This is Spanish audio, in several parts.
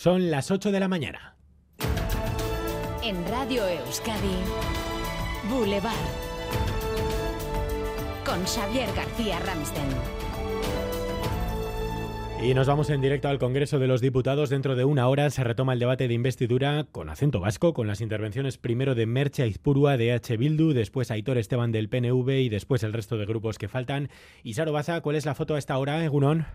Son las 8 de la mañana. En Radio Euskadi, Boulevard. Con Xavier García Ramsten. Y nos vamos en directo al Congreso de los Diputados. Dentro de una hora se retoma el debate de investidura con acento vasco, con las intervenciones primero de Merche Aizpurua de H. Bildu, después Aitor Esteban del PNV y después el resto de grupos que faltan. Y Saro Baza, ¿cuál es la foto a esta hora, Egunon?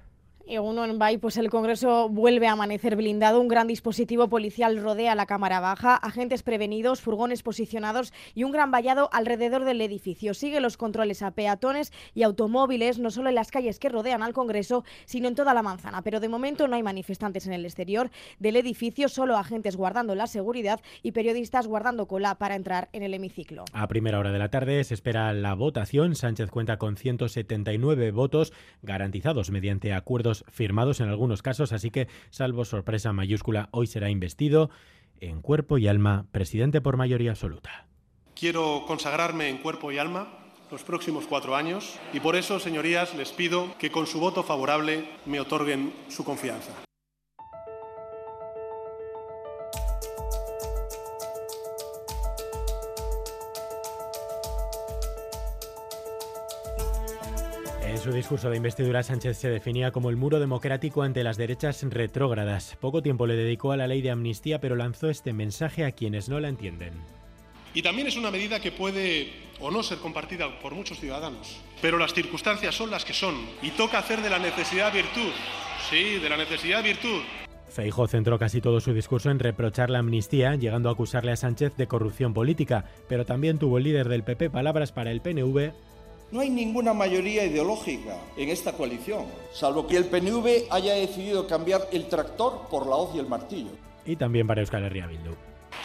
Uno en Bay, pues el Congreso vuelve a amanecer blindado. Un gran dispositivo policial rodea la Cámara Baja, agentes prevenidos, furgones posicionados y un gran vallado alrededor del edificio. Sigue los controles a peatones y automóviles, no solo en las calles que rodean al Congreso, sino en toda la manzana. Pero de momento no hay manifestantes en el exterior del edificio, solo agentes guardando la seguridad y periodistas guardando cola para entrar en el hemiciclo. A primera hora de la tarde se espera la votación. Sánchez cuenta con 179 votos garantizados mediante acuerdos firmados en algunos casos, así que, salvo sorpresa mayúscula, hoy será investido en cuerpo y alma presidente por mayoría absoluta. Quiero consagrarme en cuerpo y alma los próximos cuatro años y por eso, señorías, les pido que con su voto favorable me otorguen su confianza. Su discurso de investidura, Sánchez se definía como el muro democrático ante las derechas retrógradas. Poco tiempo le dedicó a la ley de amnistía, pero lanzó este mensaje a quienes no la entienden. Y también es una medida que puede o no ser compartida por muchos ciudadanos, pero las circunstancias son las que son y toca hacer de la necesidad virtud. Sí, de la necesidad virtud. Feijo centró casi todo su discurso en reprochar la amnistía, llegando a acusarle a Sánchez de corrupción política, pero también tuvo el líder del PP palabras para el PNV no hay ninguna mayoría ideológica en esta coalición, salvo que el PNV haya decidido cambiar el tractor por la hoz y el martillo. Y también para Euskal Herria Bildu.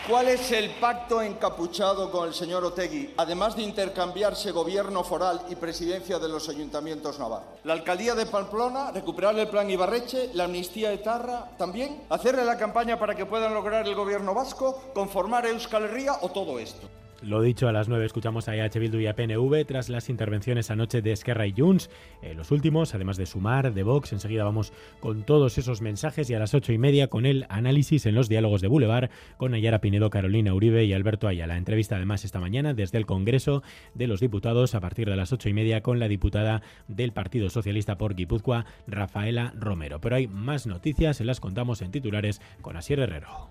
¿Cuál es el pacto encapuchado con el señor Otegui, además de intercambiarse gobierno foral y presidencia de los ayuntamientos navarros? La alcaldía de Pamplona, recuperar el plan Ibarreche, la amnistía de Tarra también, hacerle la campaña para que puedan lograr el gobierno vasco, conformar Euskal Herria o todo esto. Lo dicho, a las 9 escuchamos a EH Bildu y a PNV tras las intervenciones anoche de Esquerra y Junts. Eh, los últimos, además de Sumar, de Vox, enseguida vamos con todos esos mensajes y a las 8 y media con el análisis en los diálogos de Boulevard con Ayara Pinedo, Carolina Uribe y Alberto Ayala. Entrevista además esta mañana desde el Congreso de los Diputados a partir de las 8 y media con la diputada del Partido Socialista por Guipúzcoa, Rafaela Romero. Pero hay más noticias, se las contamos en titulares con Asier Herrero.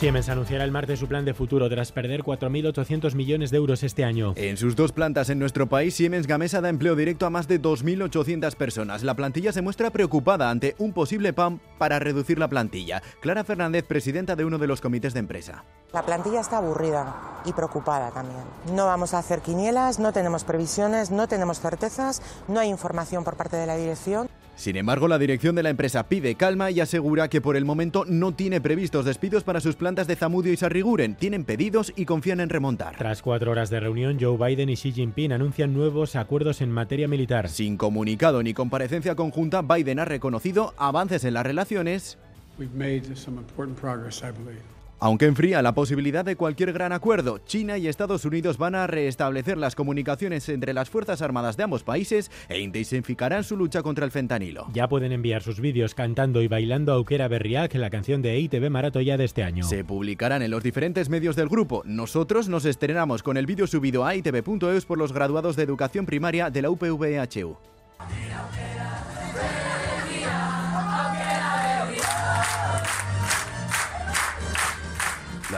Siemens anunciará el martes su plan de futuro tras perder 4.800 millones de euros este año. En sus dos plantas en nuestro país, Siemens Gamesa da empleo directo a más de 2.800 personas. La plantilla se muestra preocupada ante un posible PAM para reducir la plantilla. Clara Fernández, presidenta de uno de los comités de empresa. La plantilla está aburrida y preocupada también. No vamos a hacer quinielas, no tenemos previsiones, no tenemos certezas, no hay información por parte de la dirección. Sin embargo, la dirección de la empresa pide calma y asegura que por el momento no tiene previstos despidos para sus plantas de Zamudio y Sarriguren. Tienen pedidos y confían en remontar. Tras cuatro horas de reunión, Joe Biden y Xi Jinping anuncian nuevos acuerdos en materia militar. Sin comunicado ni comparecencia conjunta, Biden ha reconocido avances en las relaciones. Aunque enfría la posibilidad de cualquier gran acuerdo, China y Estados Unidos van a restablecer las comunicaciones entre las Fuerzas Armadas de ambos países e intensificarán su lucha contra el fentanilo. Ya pueden enviar sus vídeos cantando y bailando Aukera Berriak, la canción de ITV Maratoya de este año. Se publicarán en los diferentes medios del grupo. Nosotros nos estrenamos con el vídeo subido a itv.eus por los graduados de educación primaria de la UPVHU.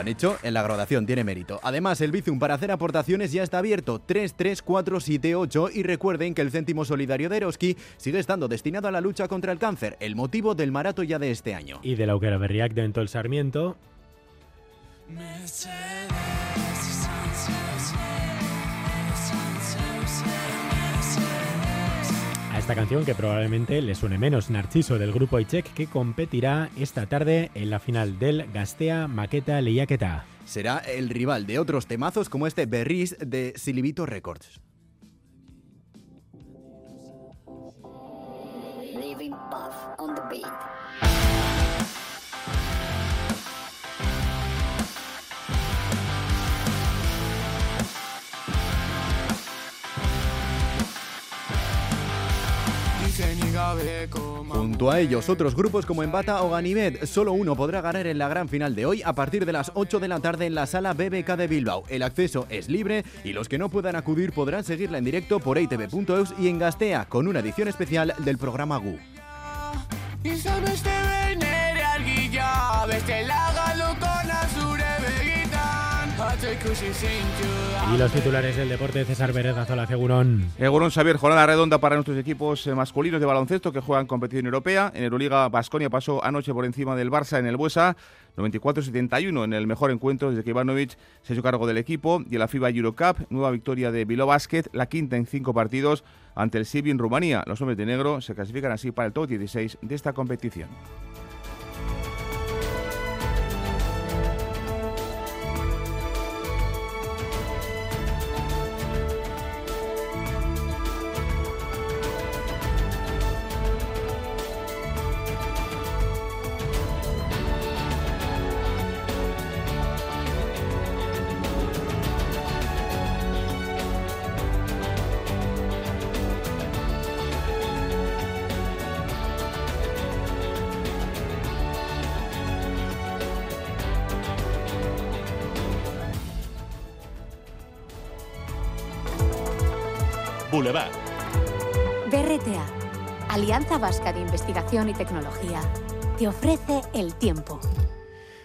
Han hecho en la graduación, tiene mérito. Además, el Bizum para hacer aportaciones ya está abierto 33478 y recuerden que el céntimo solidario de Eroski sigue estando destinado a la lucha contra el cáncer, el motivo del marato ya de este año. Y de la Auquera Berriac de el Sarmiento. Esta canción que probablemente le suene menos, Narciso del grupo Ichek, que competirá esta tarde en la final del Gastea Maqueta Lehiaketa. Será el rival de otros temazos como este Berris de Silibito Records. Junto a ellos, otros grupos como Embata o Ganivet, solo uno podrá ganar en la gran final de hoy a partir de las 8 de la tarde en la sala BBK de Bilbao. El acceso es libre y los que no puedan acudir podrán seguirla en directo por itv.eus y en Gastea con una edición especial del programa GU. Y los titulares del deporte, César Pérez Azola Egurón. Egurón Xavier, jornada redonda para nuestros equipos eh, masculinos de baloncesto que juegan competición europea. En Euroliga, Basconia pasó anoche por encima del Barça en el Buesa, 94-71 en el mejor encuentro desde que Ivanovic se hizo cargo del equipo. Y en la FIBA Eurocup, nueva victoria de Bilbao Basket, la quinta en cinco partidos ante el Sibi en Rumanía. Los hombres de negro se clasifican así para el top 16 de esta competición. Boulevard. BRTA, Alianza Vasca de Investigación y Tecnología, te ofrece el tiempo.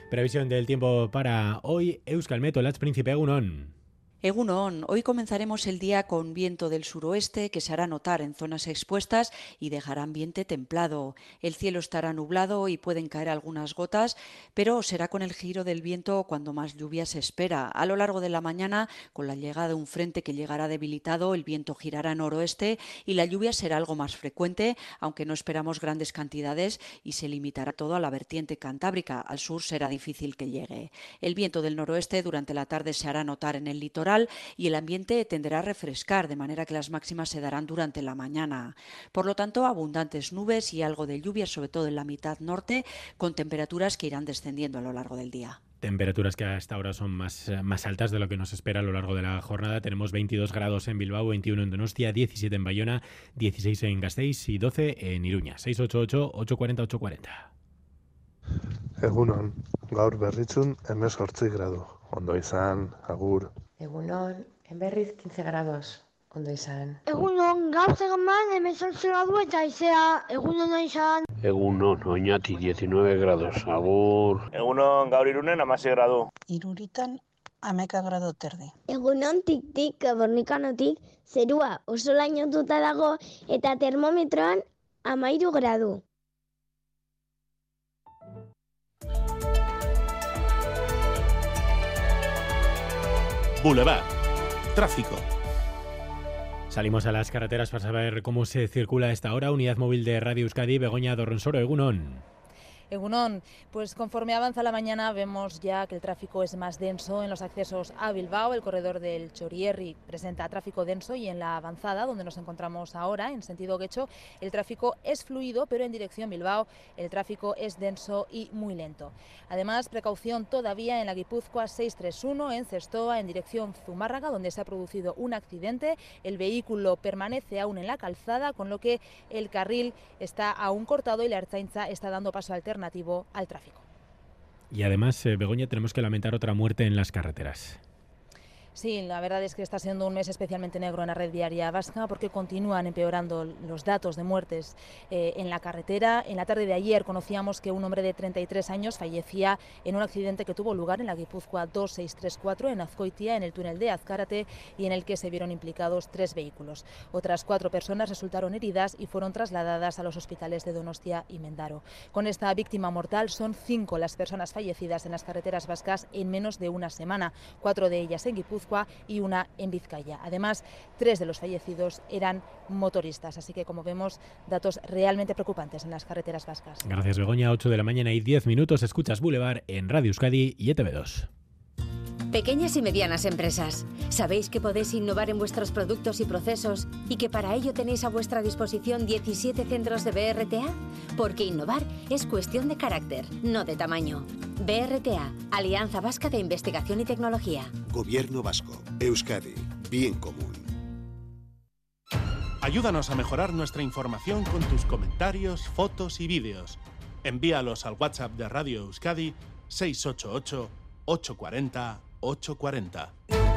Previsión del tiempo para hoy, Euskal Meto, Lats Príncipe Egunon. Egunon, hoy comenzaremos el día con viento del suroeste que se hará notar en zonas expuestas y dejará ambiente templado. El cielo estará nublado y pueden caer algunas gotas, pero será con el giro del viento cuando más lluvia se espera. A lo largo de la mañana, con la llegada de un frente que llegará debilitado, el viento girará noroeste y la lluvia será algo más frecuente, aunque no esperamos grandes cantidades y se limitará todo a la vertiente cantábrica. Al sur será difícil que llegue. El viento del noroeste durante la tarde se hará notar en el litoral y el ambiente tenderá a refrescar, de manera que las máximas se darán durante la mañana. Por lo tanto, abundantes nubes y algo de lluvia, sobre todo en la mitad norte, con temperaturas que irán descendiendo a lo largo del día. Temperaturas que hasta ahora son más, más altas de lo que nos espera a lo largo de la jornada. Tenemos 22 grados en Bilbao, 21 en Donostia, 17 en Bayona, 16 en Gasteiz y 12 en Iruña. 688-840-840. Egunon, gaur berritzun emezortzi grado. Ondo izan, agur. Egunon, en berriz 15 grados, ondo izan. Egunon, gaur zegoen hemen gradu eta izea, egunon izan. Egunon, oinati 19 grados, agur. Egunon, gaur irunen amase gradu. Iruritan ameka grado terdi. Egunon, tik-tik, bornikanotik, zerua oso lainotuta dago eta termometroan amairu gradu. Boulevard. Tráfico. Salimos a las carreteras para saber cómo se circula a esta hora. Unidad móvil de Radio Euskadi, Begoña Dorronsoro, Egunon. Egunon, pues conforme avanza la mañana vemos ya que el tráfico es más denso en los accesos a Bilbao. El corredor del Chorierri presenta tráfico denso y en la avanzada, donde nos encontramos ahora, en sentido quecho, el tráfico es fluido, pero en dirección Bilbao el tráfico es denso y muy lento. Además, precaución todavía en la Guipúzcoa 631 en Cestoa, en dirección Zumárraga, donde se ha producido un accidente. El vehículo permanece aún en la calzada, con lo que el carril está aún cortado y la Erzainza está dando paso alterno al tráfico. Y además, eh, Begoña, tenemos que lamentar otra muerte en las carreteras. Sí, la verdad es que está siendo un mes especialmente negro en la red viaria vasca porque continúan empeorando los datos de muertes eh, en la carretera. En la tarde de ayer conocíamos que un hombre de 33 años fallecía en un accidente que tuvo lugar en la Guipúzcoa 2634 en Azcoitia, en el túnel de Azcárate, y en el que se vieron implicados tres vehículos. Otras cuatro personas resultaron heridas y fueron trasladadas a los hospitales de Donostia y Mendaro. Con esta víctima mortal son cinco las personas fallecidas en las carreteras vascas en menos de una semana, cuatro de ellas en Guipúzcoa y una en Vizcaya. Además, tres de los fallecidos eran motoristas, así que como vemos, datos realmente preocupantes en las carreteras vascas. Gracias Begoña, 8 de la mañana y 10 minutos, escuchas Boulevard en Radio Euskadi y ETV2. Pequeñas y medianas empresas, ¿sabéis que podéis innovar en vuestros productos y procesos y que para ello tenéis a vuestra disposición 17 centros de BRTA? Porque innovar es cuestión de carácter, no de tamaño. BRTA, Alianza Vasca de Investigación y Tecnología. Gobierno Vasco, Euskadi, Bien Común. Ayúdanos a mejorar nuestra información con tus comentarios, fotos y vídeos. Envíalos al WhatsApp de Radio Euskadi 688 840 840.